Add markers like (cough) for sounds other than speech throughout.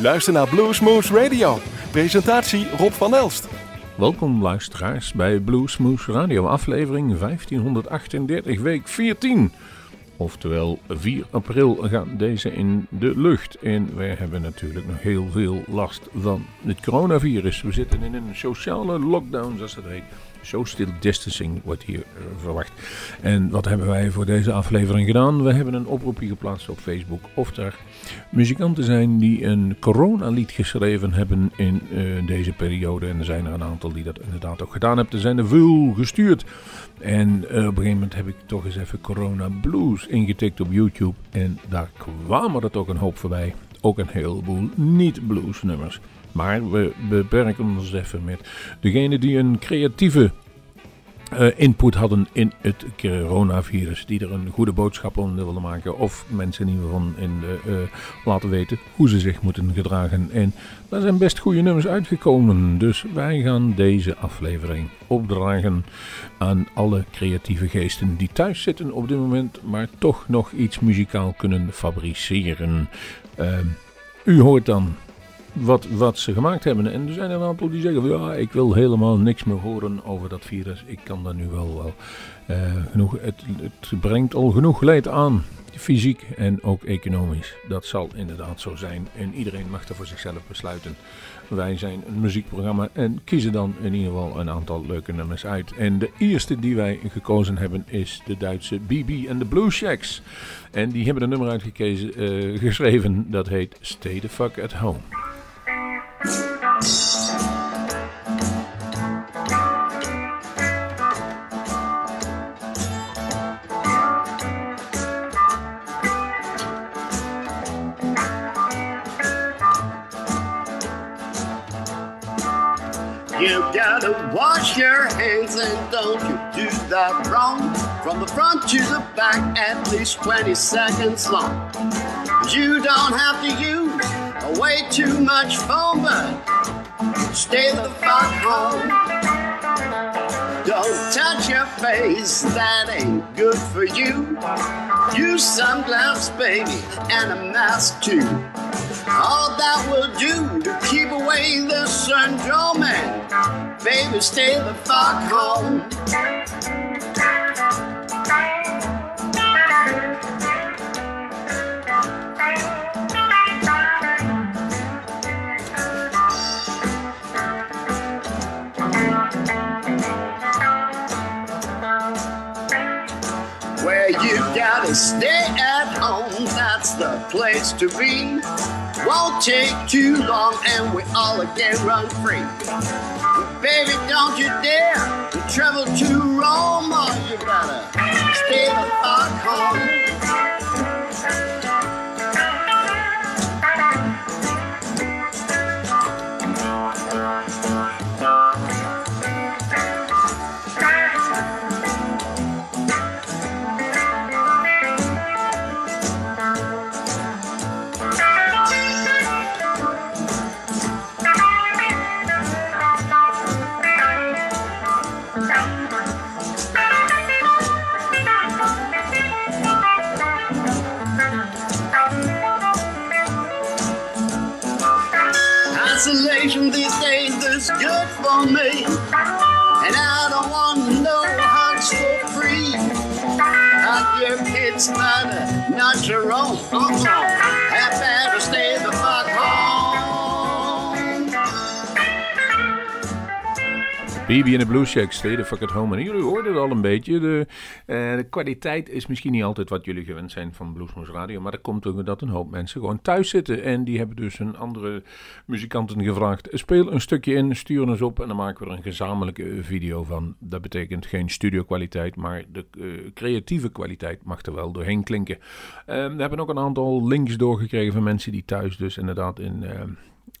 U luistert naar Bluesmoose Radio. Presentatie Rob van Elst. Welkom luisteraars bij Bluesmoose Radio, aflevering 1538, week 14. Oftewel 4 april gaat deze in de lucht. En wij hebben natuurlijk nog heel veel last van het coronavirus. We zitten in een sociale lockdown, zoals dat heet. Social distancing wordt hier uh, verwacht. En wat hebben wij voor deze aflevering gedaan? We hebben een oproepje geplaatst op Facebook of er muzikanten zijn die een coronalied geschreven hebben in uh, deze periode. En er zijn er een aantal die dat inderdaad ook gedaan hebben. Er zijn er veel gestuurd. En uh, op een gegeven moment heb ik toch eens even Corona Blues ingetikt op YouTube. En daar kwamen er toch een hoop voorbij. Ook een heleboel niet-blues nummers. Maar we beperken ons even met degene die een creatieve uh, input hadden in het coronavirus. Die er een goede boodschap om wilden maken. Of mensen in ieder geval in de, uh, laten weten hoe ze zich moeten gedragen. En daar zijn best goede nummers uitgekomen. Dus wij gaan deze aflevering opdragen aan alle creatieve geesten die thuis zitten op dit moment. Maar toch nog iets muzikaal kunnen fabriceren. Uh, u hoort dan wat, wat ze gemaakt hebben. En er zijn een aantal die zeggen: ja, ik wil helemaal niks meer horen over dat virus. Ik kan daar nu wel wel. Uh, genoeg, het, het brengt al genoeg leed aan. Fysiek en ook economisch. Dat zal inderdaad zo zijn. En iedereen mag er voor zichzelf besluiten. Wij zijn een muziekprogramma en kiezen dan in ieder geval een aantal leuke nummers uit. En de eerste die wij gekozen hebben is de Duitse BB en de Blue Shacks. En die hebben een nummer uitgekozen, uh, geschreven dat heet Stay the Fuck at Home. You gotta wash your hands and don't you do that wrong. From the front to the back, at least 20 seconds long. You don't have to use way too much foam, but stay the fuck home. Don't touch your face, that ain't good for you. Use sunglasses, baby, and a mask too. All that will do to keep away the syndrome, and baby, stay the fuck home. Stay at home, that's the place to be. Won't take too long and we all again run free. Baby, don't you dare to travel to Rome you better stay the fuck home. Isolation these days is good for me. And I don't want how to for free. Not your kids, not, not your own. Uh-uh. Better stay the fuck BB en de Blue Shack, stay the fuck at home. En jullie hoorden het al een beetje. De, uh, de, kwaliteit is misschien niet altijd wat jullie gewend zijn van Bluesmoes Radio. Maar dat komt ook dat een hoop mensen gewoon thuis zitten. En die hebben dus een andere muzikanten gevraagd. Speel een stukje in, stuur ons op en dan maken we er een gezamenlijke video van. Dat betekent geen studio kwaliteit, maar de uh, creatieve kwaliteit mag er wel doorheen klinken. Uh, we hebben ook een aantal links doorgekregen van mensen die thuis dus inderdaad in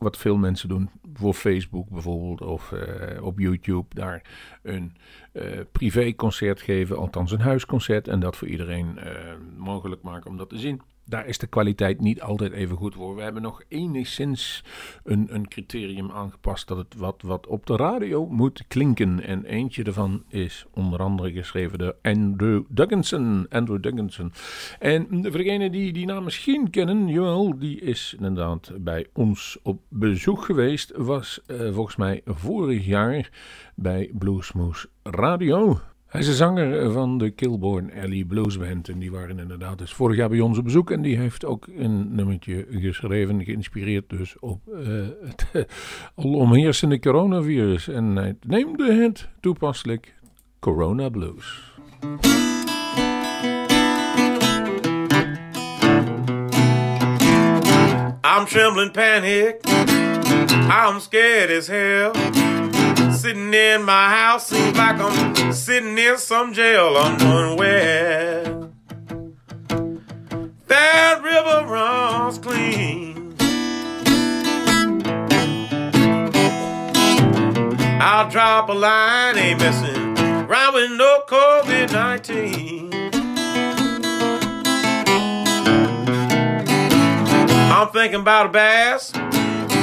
wat veel mensen doen voor Facebook bijvoorbeeld of uh, op YouTube daar een uh, privéconcert geven, althans een huisconcert en dat voor iedereen uh, mogelijk maken om dat te zien. Daar is de kwaliteit niet altijd even goed voor. We hebben nog enigszins een, een criterium aangepast dat het wat, wat op de radio moet klinken. En eentje daarvan is onder andere geschreven door Andrew Dugganson. Andrew Dugganson. En voor degenen die die naam misschien kennen, Joel, die is inderdaad bij ons op bezoek geweest. Was uh, volgens mij vorig jaar bij Bluesmoose Radio. Hij is de zanger van de Kilborn Alley Blues Band. En die waren inderdaad dus vorig jaar bij ons op bezoek. En die heeft ook een nummertje geschreven, geïnspireerd dus op uh, het (laughs) alomheersende coronavirus. En hij neemde het toepasselijk Corona Blues. I'm trembling panic. I'm scared as hell. Sitting in my house seems like sitting in some jail. I'm going where that river runs clean. I'll drop a line, ain't messing around with no COVID 19. I'm thinking about a bass,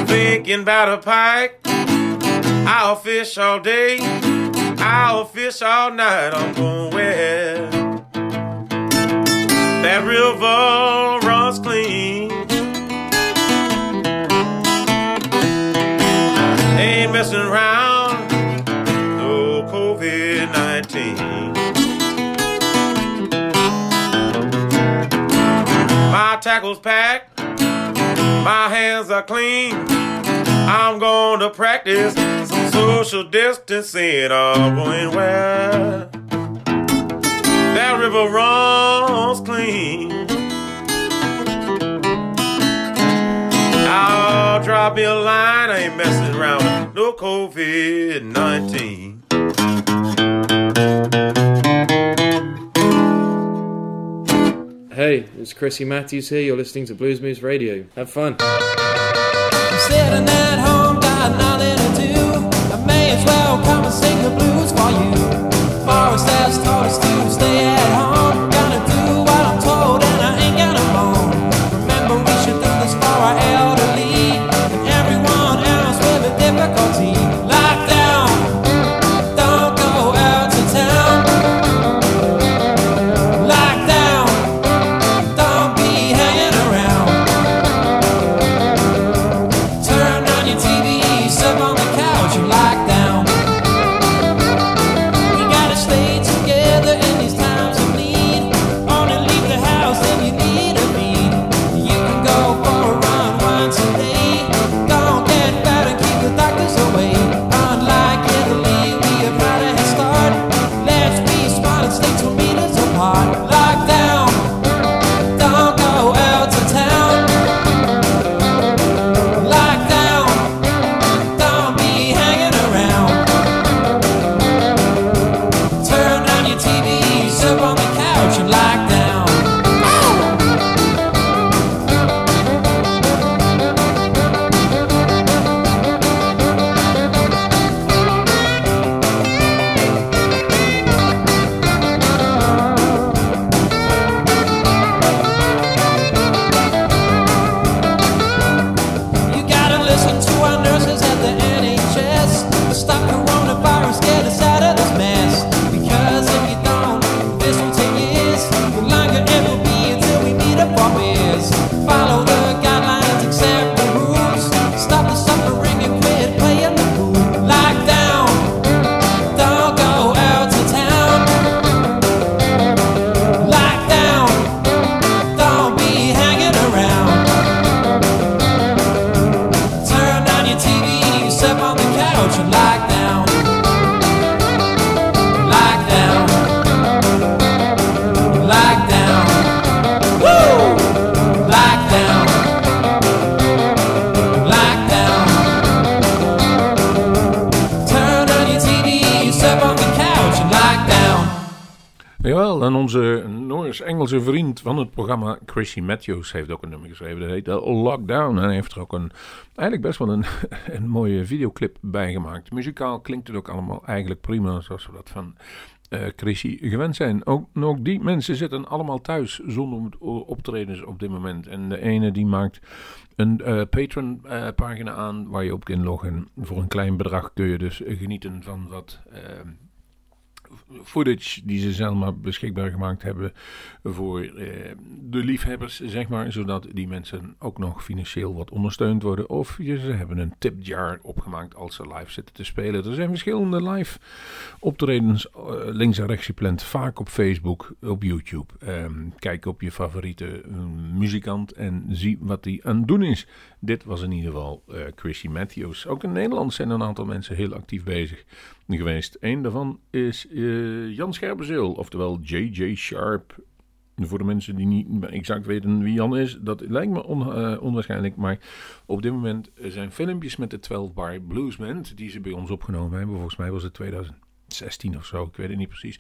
thinking about a pike. I'll fish all day, I'll fish all night. I'm going where that river runs clean. Ain't messing around, no COVID 19. My tackle's packed, my hands are clean. I'm to practice some social distancing. I'm going where that river runs clean. I'll drop me a line. I ain't messing around with no COVID 19. Hey, it's Chrissy Matthews here. You're listening to Blues Moose Radio. Have fun. Forest has told us to stay at home. Jawel, en onze Noors-Engelse vriend van het programma, Chrissy Matthews, heeft ook een nummer geschreven. Dat heet eh, Lockdown. En hij heeft er ook een, eigenlijk best wel een, (laughs) een mooie videoclip bij gemaakt. Muzikaal klinkt het ook allemaal eigenlijk prima, zoals we dat van eh Chrissy gewend zijn. Ook, ook die mensen zitten allemaal thuis zonder optredens op dit moment. En de ene die maakt een eh, Patreon-pagina aan waar je op kunt loggen. Voor een klein bedrag kun je dus genieten van wat footage die ze zelf maar beschikbaar gemaakt hebben voor eh, de liefhebbers, zeg maar. Zodat die mensen ook nog financieel wat ondersteund worden. Of ze hebben een tipjar opgemaakt als ze live zitten te spelen. Er zijn verschillende live optredens eh, links en rechts gepland. Vaak op Facebook, op YouTube. Ehm, kijk op je favoriete eh, muzikant en zie wat die aan het doen is. Dit was in ieder geval eh Chrissy Matthews. Ook in Nederland zijn een aantal mensen heel actief bezig geweest. Eén daarvan is eh, Jan Scherpenzeel, oftewel JJ Sharp. Voor de mensen die niet exact weten wie Jan is, dat lijkt me eh, onwaarschijnlijk. Maar op dit moment zijn filmpjes met de 12 Bar Bluesmen, die ze bij ons opgenomen hebben. Volgens mij was het 2016 of zo, ik weet het niet precies.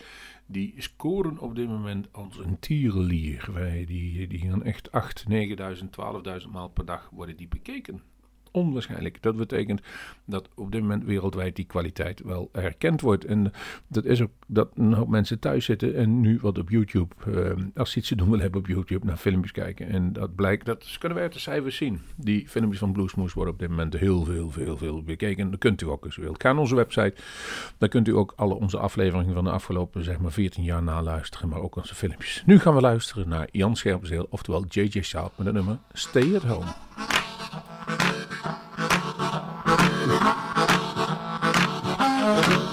Die scoren op dit moment als een tierenlier. Wij, die, die gaan echt 8, 9000, 12.000 maal per dag worden die bekeken. Onwaarschijnlijk. Dat betekent dat op dit moment wereldwijd die kwaliteit wel erkend wordt. En dat is ook dat een hoop mensen thuis zitten en nu wat op YouTube, eh, als ze iets te doen willen hebben op YouTube, naar filmpjes kijken. En dat blijkt, dat kunnen we uit de cijfers zien. Die filmpjes van Bluesmoose worden op dit moment heel veel, veel, veel bekeken. Dat kunt u ook als u wilt. Ga naar onze website. Daar kunt u ook alle onze afleveringen van de afgelopen, zeg maar, 14 jaar naluisteren. Maar ook onze filmpjes. Nu gaan we luisteren naar Jan Scherpenzeel, oftewel JJ Sharp met het nummer Stay at Home. 아.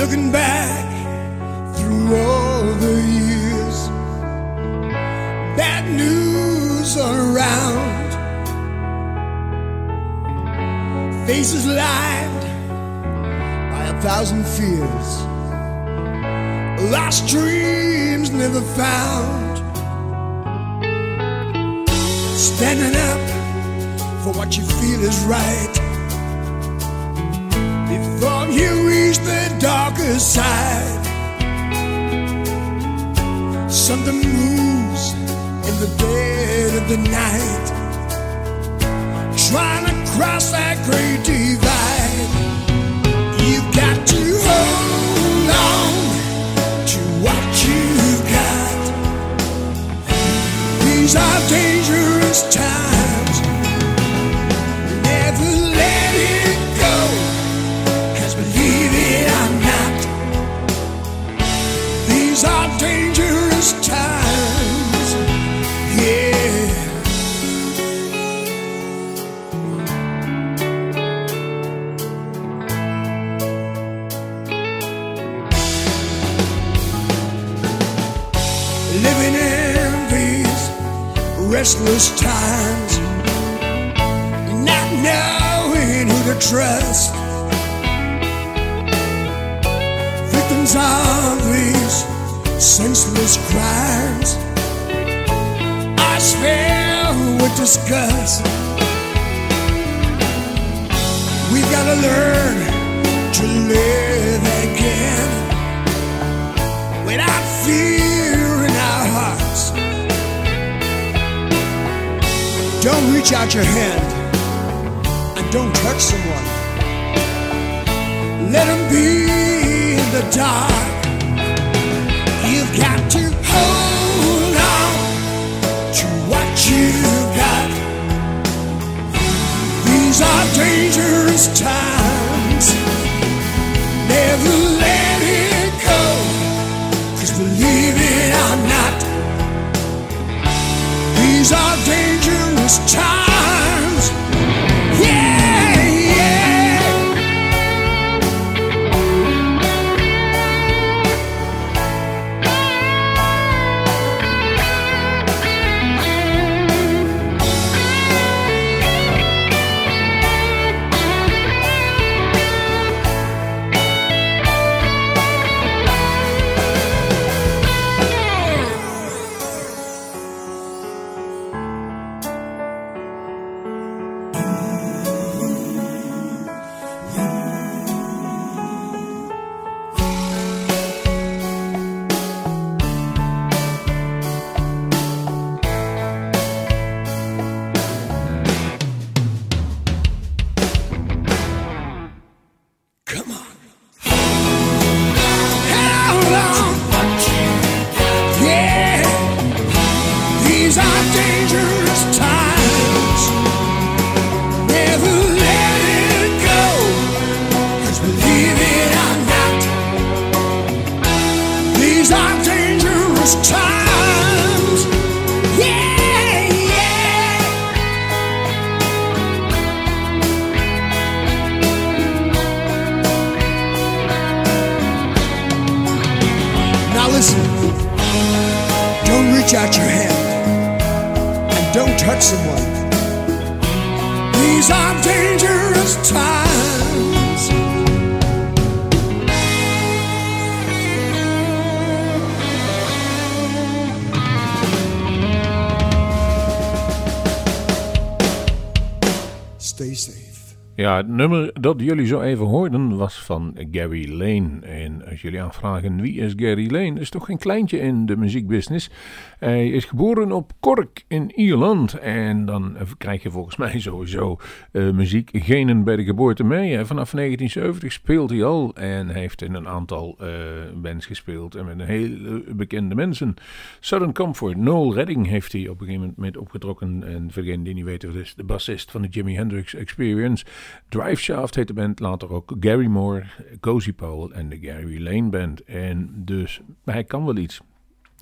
Looking back through all the years, bad news around, faces lined by a thousand fears, lost dreams never found. Standing up for what you feel is right. Before you reach the darker side. Something moves in the dead of the night, trying to cross that great divide. You've got to hold on to what you've got. These are dangerous times. Restless times, not knowing who to trust. Victims of these senseless crimes are filled with disgust. We've got to learn reach out your hand and don't touch someone. Let them be in the dark. You've got to hold on to what you've got. These are dangerous times. Never let it go. Cause believe it or not, these are dangerous this time. was time. Ja, het nummer dat jullie zo even hoorden was van Gary Lane. En als jullie aanvragen wie is Gary Lane, is toch geen kleintje in de muziekbusiness. Hij is geboren op Cork in Ierland. En dan krijg je volgens mij sowieso eh, muziekgenen bij de geboorte mee. Vanaf 1970 speelt hij al en heeft in een aantal eh, bands gespeeld. En met hele bekende mensen. Southern Comfort, Noel Redding heeft hij op een gegeven moment opgetrokken. En voor die niet weten, dat is de bassist van de Jimi Hendrix Experience. Driveshaft heet de band, later ook Gary Moore, Cozy Powell en de Gary Lane Band. En dus hij kan wel iets.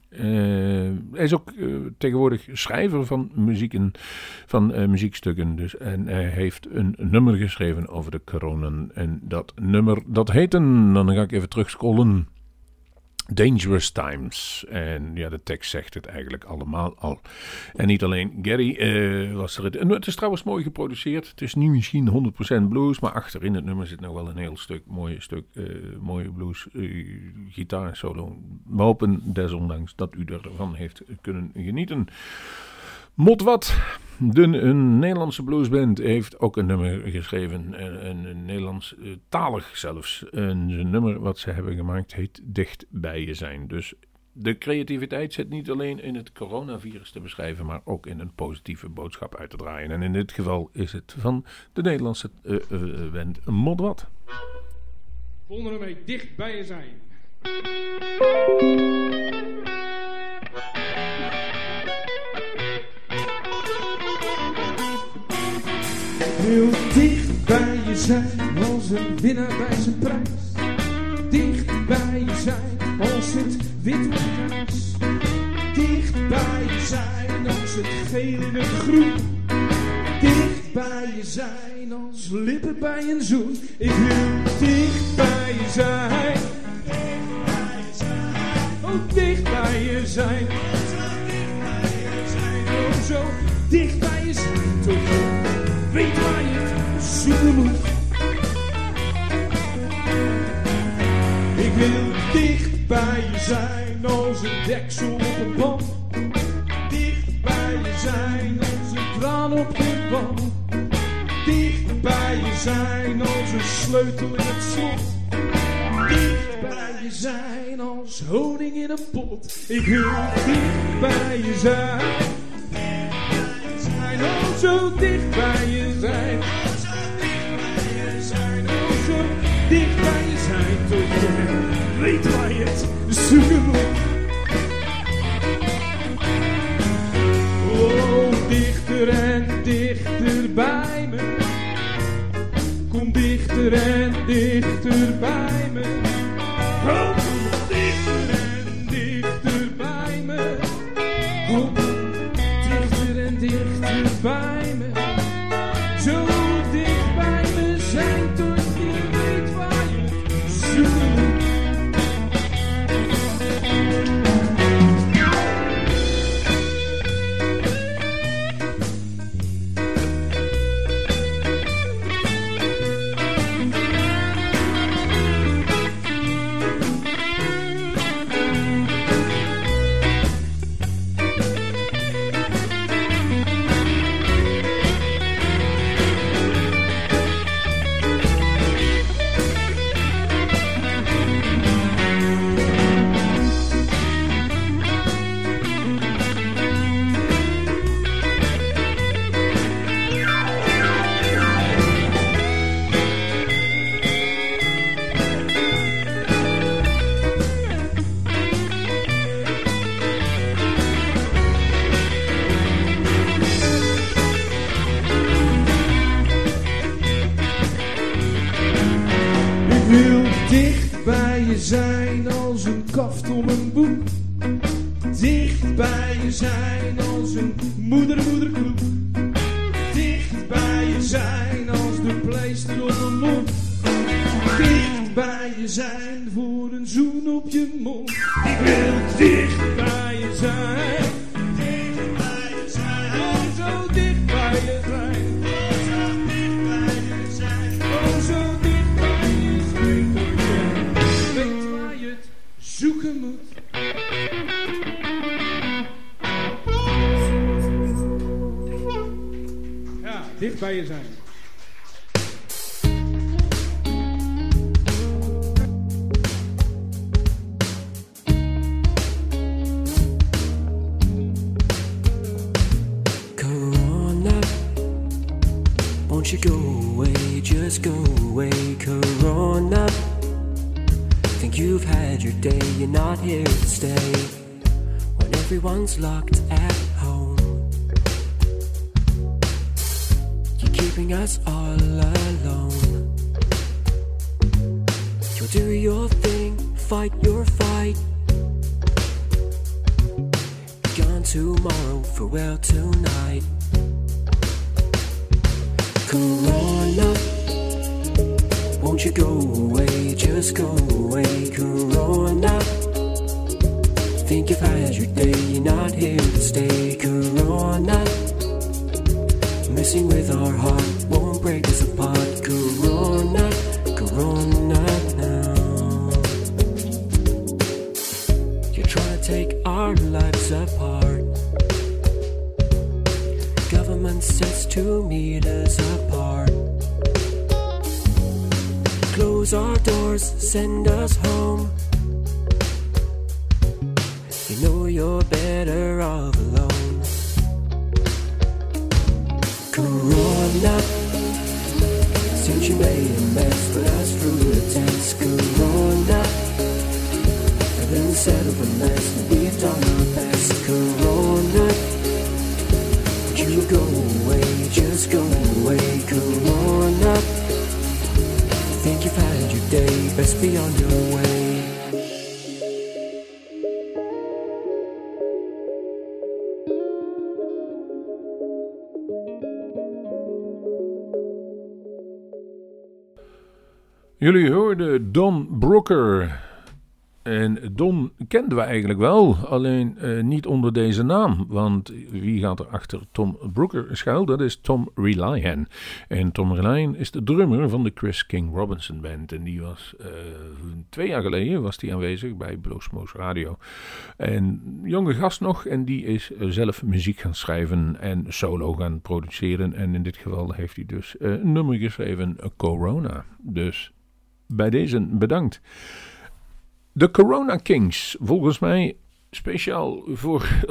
Eh, hij is ook eh, tegenwoordig schrijver van muzieken, van eh, muziekstukken. Dus, en hij heeft een nummer geschreven over de corona. En dat nummer, dat heet een, dan ga ik even terugscrollen. Dangerous Times. En ja, de tekst zegt het eigenlijk allemaal al. En niet alleen Gary eh, was er. Het is trouwens mooi geproduceerd. Het is niet misschien 100% blues, maar achterin het nummer zit nog wel een heel stuk, mooi stuk, eh, mooie blues, eh, gitaar solo. We hopen desondanks dat u ervan heeft kunnen genieten. Mot wat. De, een Nederlandse bluesband heeft ook een nummer geschreven. Een, een, een Nederlands eh, zelfs. Een, nummer wat ze hebben gemaakt heet Dicht bij je zijn. Dus de creativiteit zit niet alleen in het coronavirus te beschrijven, maar ook in een positieve boodschap uit te draaien. En in dit geval is het van de Nederlandse eh, eh, band Mot wat. Volgende heet Dicht bij je zijn. Heel dicht bij je zijn als een winnaar bij zijn prijs. Dicht bij je zijn als het wit met grijs. Dicht bij je zijn als het geel in het groen. Dicht bij je zijn als lippen bij een zoen. Ik wil dicht bij je zijn. Oh, dicht bij je zijn. Oh, zo dicht bij je zijn tot je zoeken moet. Ik wil dicht bij je zijn als een deksel op een band. Dicht bij je zijn als een kraan op de band. Dicht bij je zijn als een sleutel in het slot. Dicht bij je zijn als honing in een pot. Ik wil dicht bij je zijn. Zijn oh zo dicht bij je zijn. Zijn oh zo dicht bij je zijn tot je weet waar je het zoeken moet. Oh, dichter en dichter bij me. Kom dichter en dichter bij me. Oh, kom dichter en dichter bij me. Kom you by me. Away, Corona. Think you've had your day, you're not here to stay. When everyone's locked at home, you're keeping us all alone. You'll do your thing, fight your fight. Gone tomorrow, farewell tonight. Corona, won't you go away? Just go away, Corona. Think you've had your day, you're not here to stay, Corona. Messing with our heart send Jullie hoorden Don Brooker. En Don kenden we eigenlijk wel, alleen eh, niet onder deze naam. Want wie gaat er achter Tom Brooker schuil? Dat is Tom Relian. En Tom Relian is de drummer van de Chris King Robinson Band. En die was eh, twee jaar geleden was die aanwezig bij Bloosmoos Radio. En jonge gast nog, en die is eh, zelf muziek gaan schrijven en solo gaan produceren. En in dit geval heeft hij dus een nummer geschreven, Corona. Dus bij deze bedankt. De Corona Kings, volgens mij speciaal voor (laughs)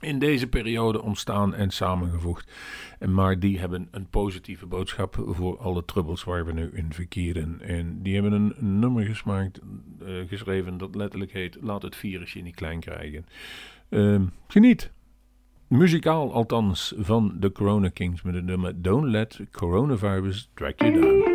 in deze periode ontstaan en samengevoegd. En maar die hebben een positieve boodschap voor alle troubles waar we nu in verkeren. En die hebben een nummer eh, geschreven dat letterlijk heet Laat het virusje niet klein krijgen. Ehm, geniet. Muzikaal althans van de Corona Kings met het nummer Don't Let Coronavirus Drag You Down.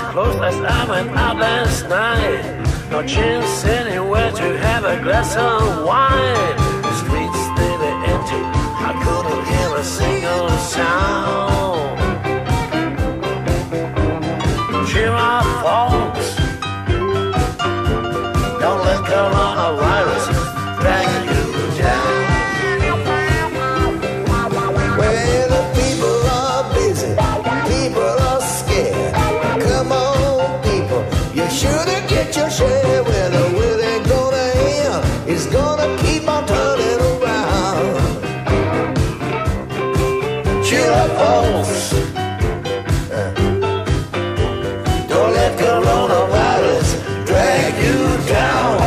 Bar was closed as I went out last night. No chance anywhere to have a glass of wine. The streets they were empty. I couldn't hear a single sound. Cheer up, folks. Don't let coronavirus drag Don't let coronavirus drag you down.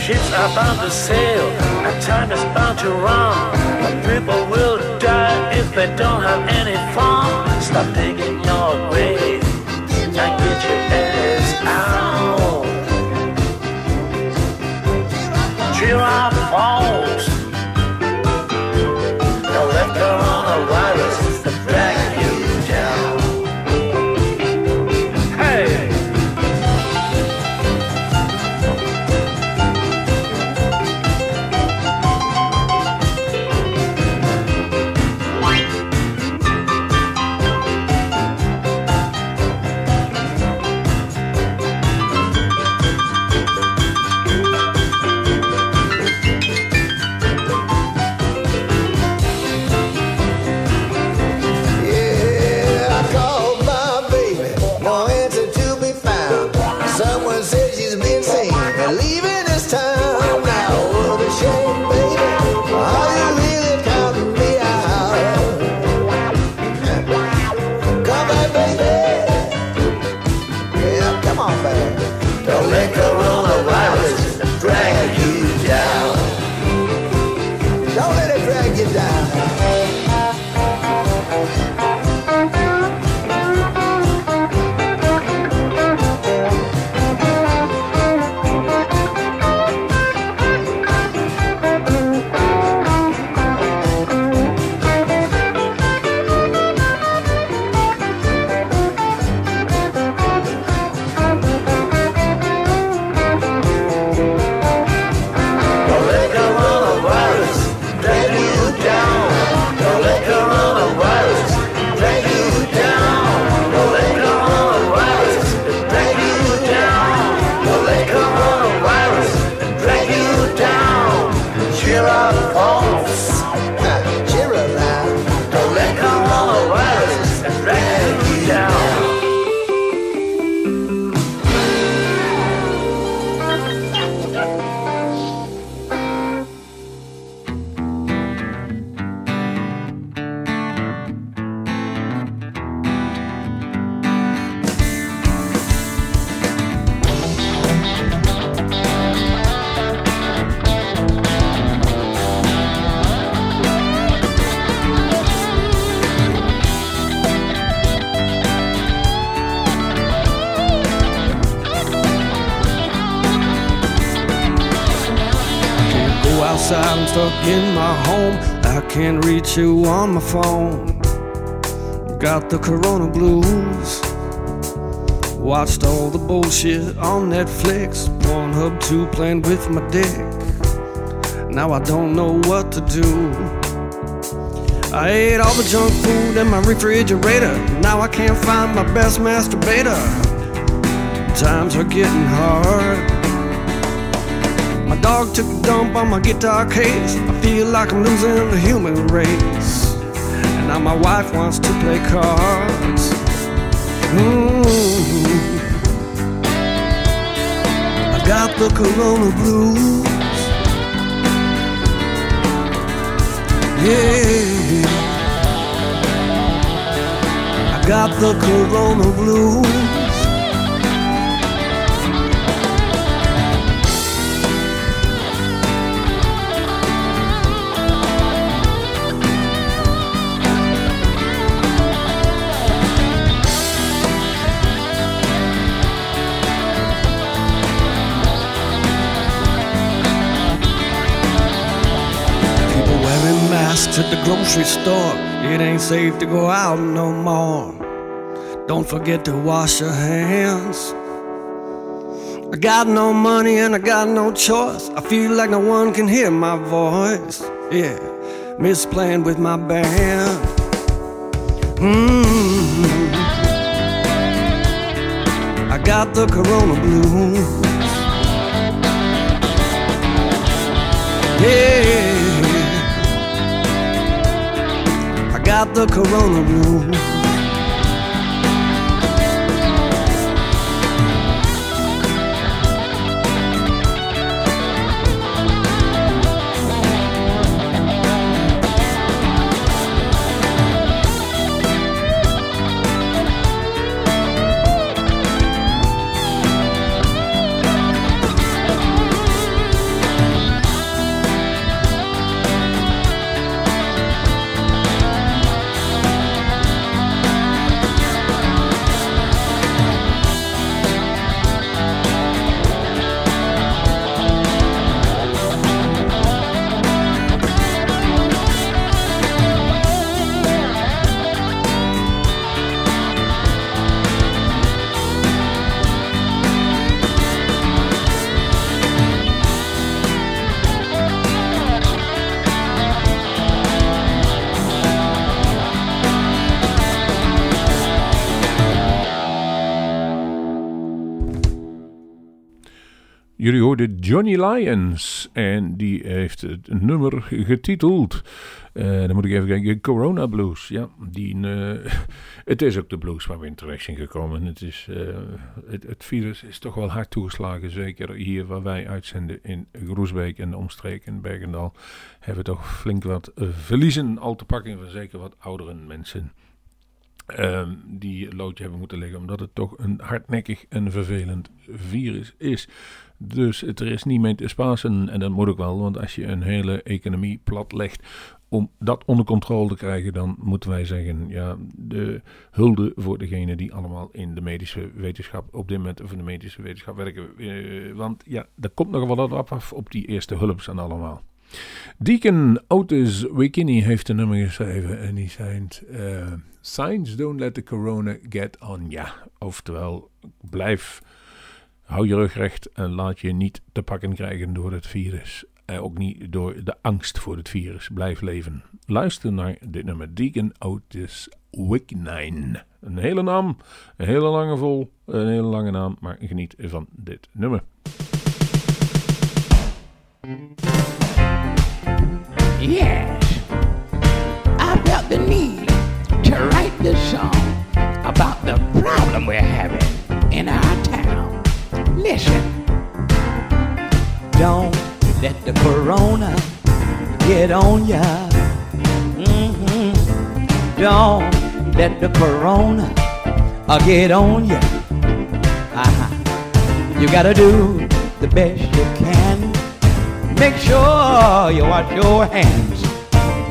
Ships are bound to sail, time is bound to run. People will die if they don't have any fun. Stop digging your grave and get your on my phone. Got the corona blues. Watched all the bullshit on Netflix. Pornhub 2 playing with my dick. now I don't know what to do. I ate all the junk food in my refrigerator. Now I can't find my best masturbator. Times are getting hard. My dog took a dump on my guitar case. I feel like I'm losing the human race. Now my wife wants to play cards. Mm. I got the Corona blues. Yeah. I got the Corona blues. At the grocery store. It ain't safe to go out no more. Don't forget to wash your hands. I got no money and I got no choice. I feel like no one can hear my voice. Yeah, miss playing with my band. mm I got the Corona blues. Yeah, got the Corona blues. Jullie hoorden Johnny Lyons en die heeft het nummer getiteld. eh, dan moet ik even kijken. Corona Blues. Ja, die, eh, (laughs) het is ook de blues waar we in terecht zijn gekomen. Het, is, eh, het, het virus is toch wel hard toegeslagen. Zeker hier waar wij uitzenden in Groesbeek en de omstreken Bergendal. Hebben we toch flink wat verliezen al te pakken van zeker wat oudere mensen. ehm, die loodje hebben moeten leggen. Omdat het toch een hardnekkig en vervelend virus is. Dus er is niet mee te spasen. En dat moet ook wel. Want als je een hele economie plat legt. Om dat onder controle te krijgen. Dan moeten wij zeggen. Ja, de hulde voor degenen die allemaal in de medische wetenschap. Op dit moment of in de medische wetenschap werken. eh, want ja, er komt nog wel wat af op die eerste hulps en allemaal. Deacon Otis Wikini heeft een nummer geschreven en die zei: eh, Signs don't let the corona get on ya. Oftewel, blijf, hou je rug recht en laat je niet te pakken krijgen door het virus. En ook niet door de angst voor het virus. Blijf leven. Luister naar dit nummer: Deacon Otis Wiknine. Een hele naam, een hele lange vol, een hele lange naam, maar geniet van dit nummer. Yes, I felt the need to write this song about the problem we're having in our. Listen, don't let the corona get on ya. hmm Don't let the corona uh, get on ya. Uh-huh. You gotta do the best you can. Make sure you wash your hands.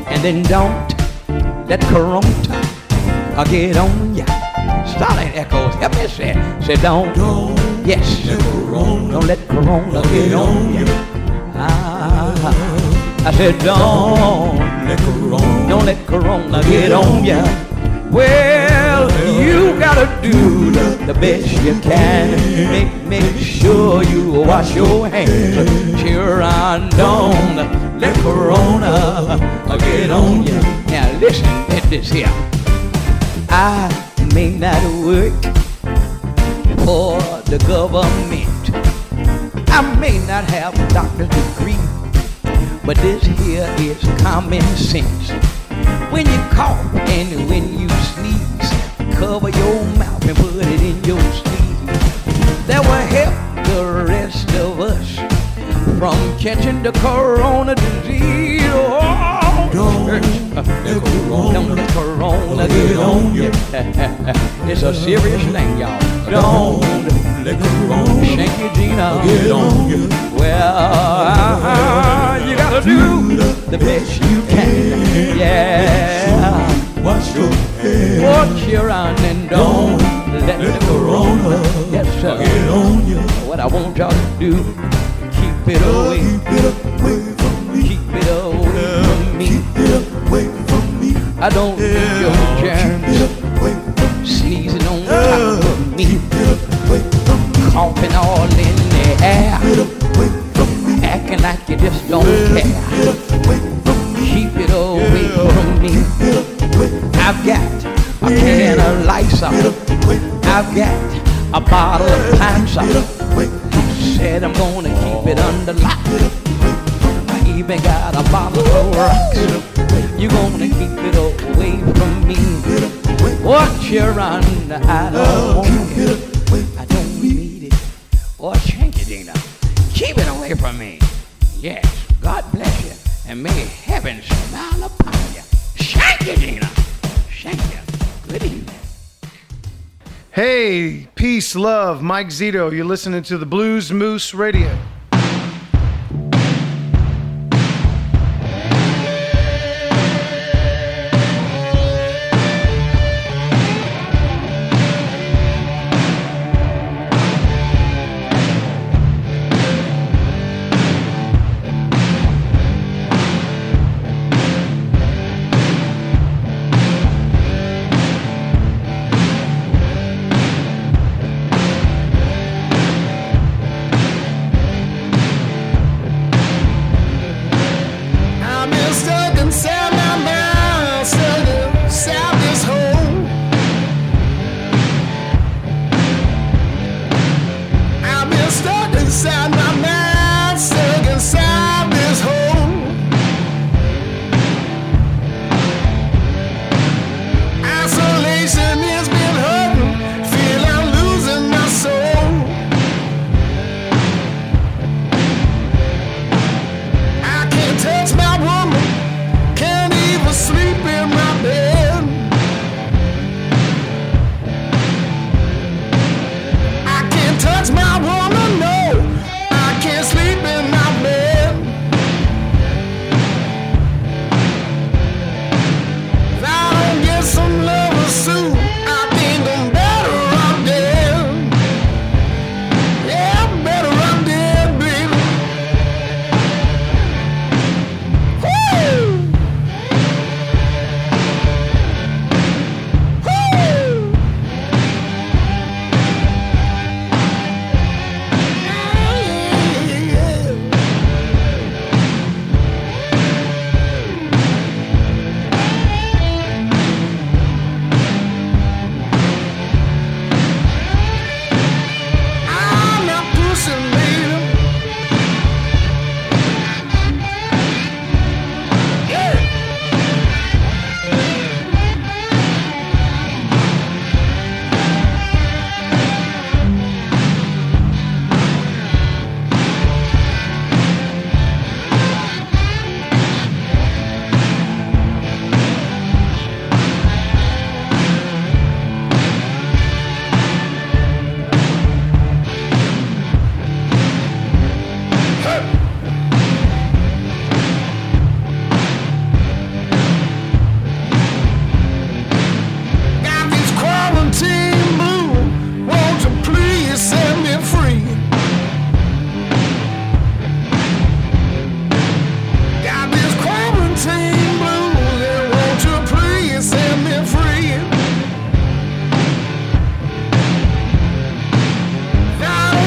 And then don't let Corona uh, get on ya. Solid echoes, help me say, say don't, don't yes, corona, don't let Corona get on ya. Ah, I said don't let Corona, don't let Corona get on ya. Well, you gotta do the, best you can. Make, make sure you wash your hands. Sure, I don't let Corona get on you. Now listen at this here. I may not work for the government. I may not have a doctor's degree, but this here is common sense. When you cough and when you sneeze, cover your mouth and put it in your sleeve. That will help the rest of us from catching the corona disease. Oh, don't let corona, don't let corona get on you. (laughs) it's a serious thing, y'all. Don't let corona shank you, Gina. Get on you. Well, you gotta do the best you can. Yeah. Wash your hands. Wash your hands and don't let the corona yes, sir. get on you. What I want y'all to do, keep it away. Keep it away from me. Keep it away from me. I don't need your germs Coughing all in the air. Acting like you just don't care. Keep it away from me. I've got a can of Lysol. I've got a bottle of pine salt. Said I'm gonna keep it under lock. I even got a bottle of rocks. You gonna keep it away from me? What you're under, I From me. Yes, God bless you, and may heaven smile upon you. Shank you, Gina. Shank you. Good evening. Hey, peace, love, Mike Zito. You're listening to the Blues Moose Radio.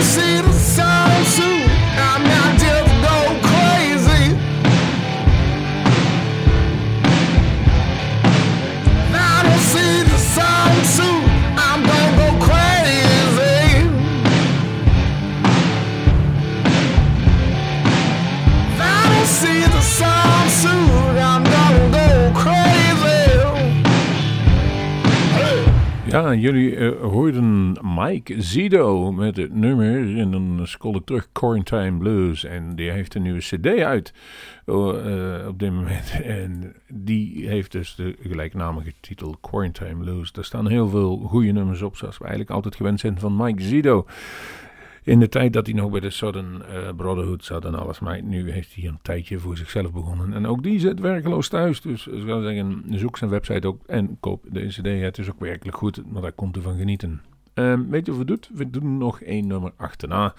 see jullie eh, hoorden Mike Zido met het nummer. En dan scroll ik terug, Quarantine Blues. En die heeft een nieuwe cd uit oh, eh, op dit moment. (laughs) En die heeft dus de gelijknamige titel Quarantine Blues. Daar staan heel veel goede nummers op, zoals we eigenlijk altijd gewend zijn van Mike Zido. In de tijd dat hij nog bij de Southern eh, Brotherhood zat en alles. Maar nu heeft hij een tijdje voor zichzelf begonnen. En ook die zit werkeloos thuis. Dus ik zou zeggen, zoek zijn website ook en koop deze CD. Het is ook werkelijk goed, maar daar komt u van genieten. Ehm, weet je wat we doen? We doen nog één nummer achterna.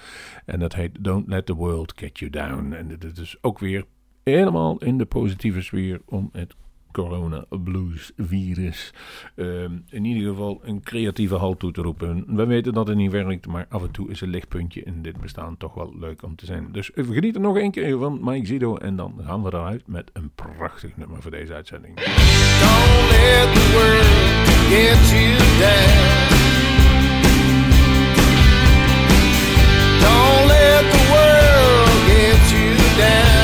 En dat heet Don't Let the World Get You Down. En dit is ook weer helemaal in de positieve sfeer om het corona blues virus ehm, in ieder geval een creatieve halt toe te roepen. We weten dat het niet werkt, maar af en toe is een lichtpuntje in dit bestaan toch wel leuk om te zijn. Dus we genieten nog één keer van Mike Zido en dan gaan we eruit met een prachtig nummer voor deze uitzending. Don't let the world get you down. Don't let the world get you down.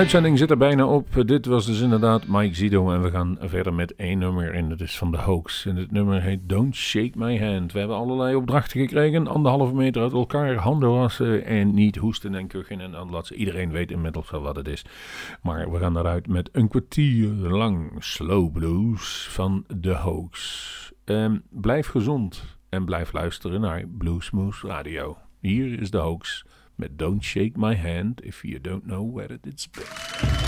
Uitzending zit er bijna op. Dit was dus inderdaad Mike Zido en we gaan verder met één nummer en dat is van de Hoax. En het nummer heet Don't Shake My Hand. We hebben allerlei opdrachten gekregen, anderhalve meter uit elkaar, handen wassen en niet hoesten en kuchen en aanlatsen. Iedereen weet inmiddels wel wat het is. Maar we gaan eruit met een kwartier lang slow blues van de Hoax. Ehm, blijf gezond en blijf luisteren naar Bluesmoose Radio. Hier is de Hoax met Don't Shake My Hand if you don't know where it's been.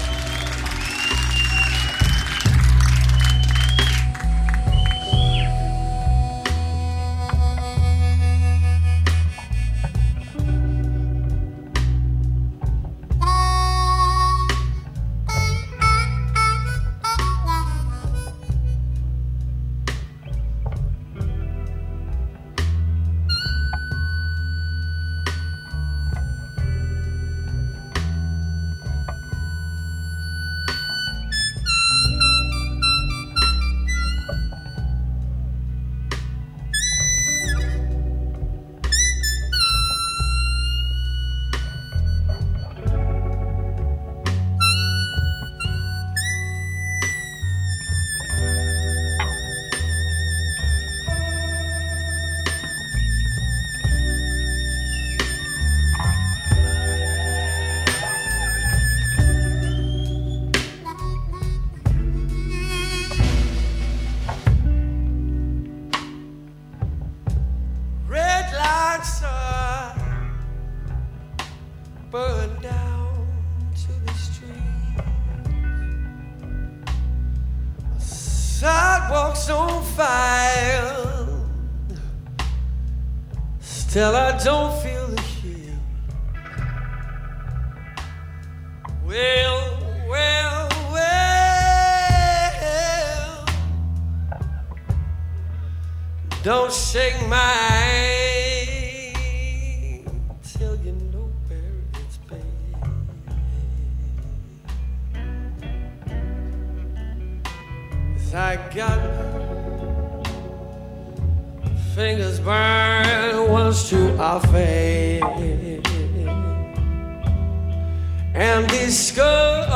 I got fingers burned once too often, and these scars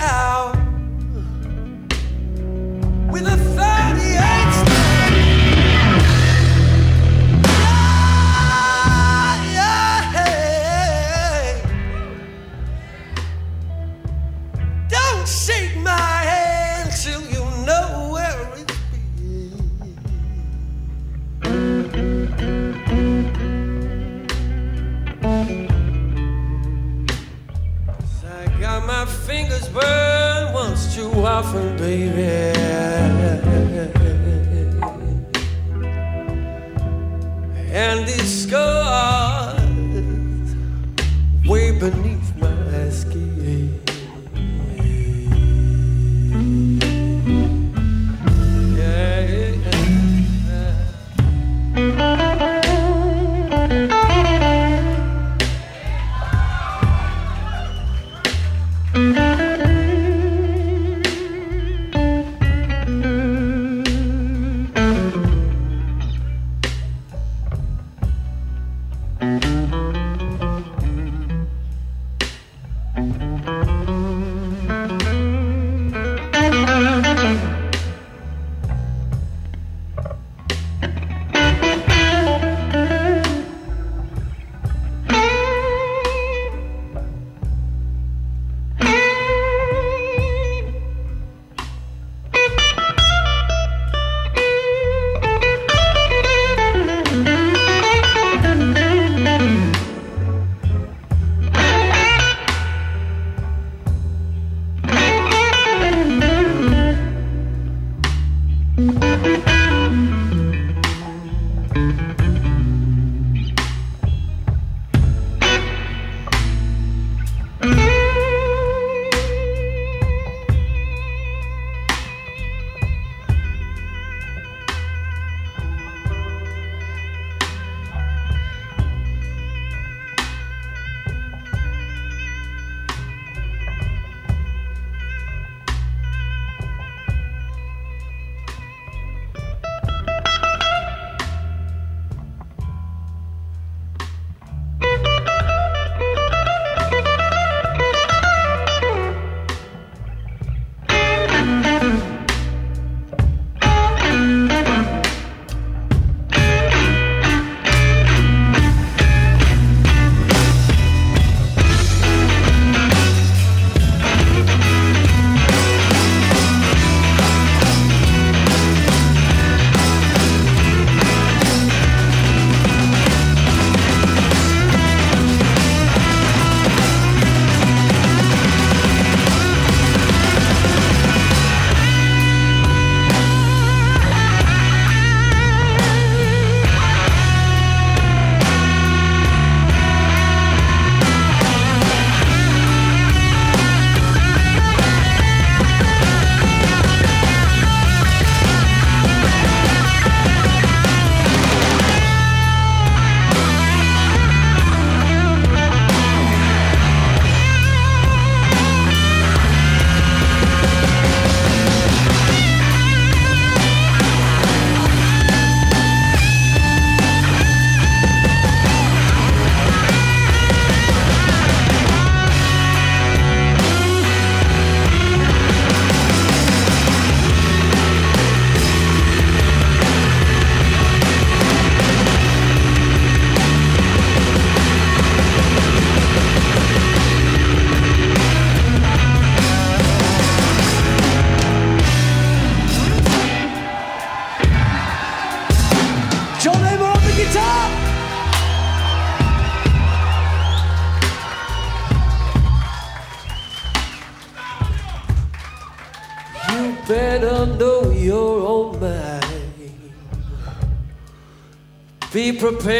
out often, baby. prepare.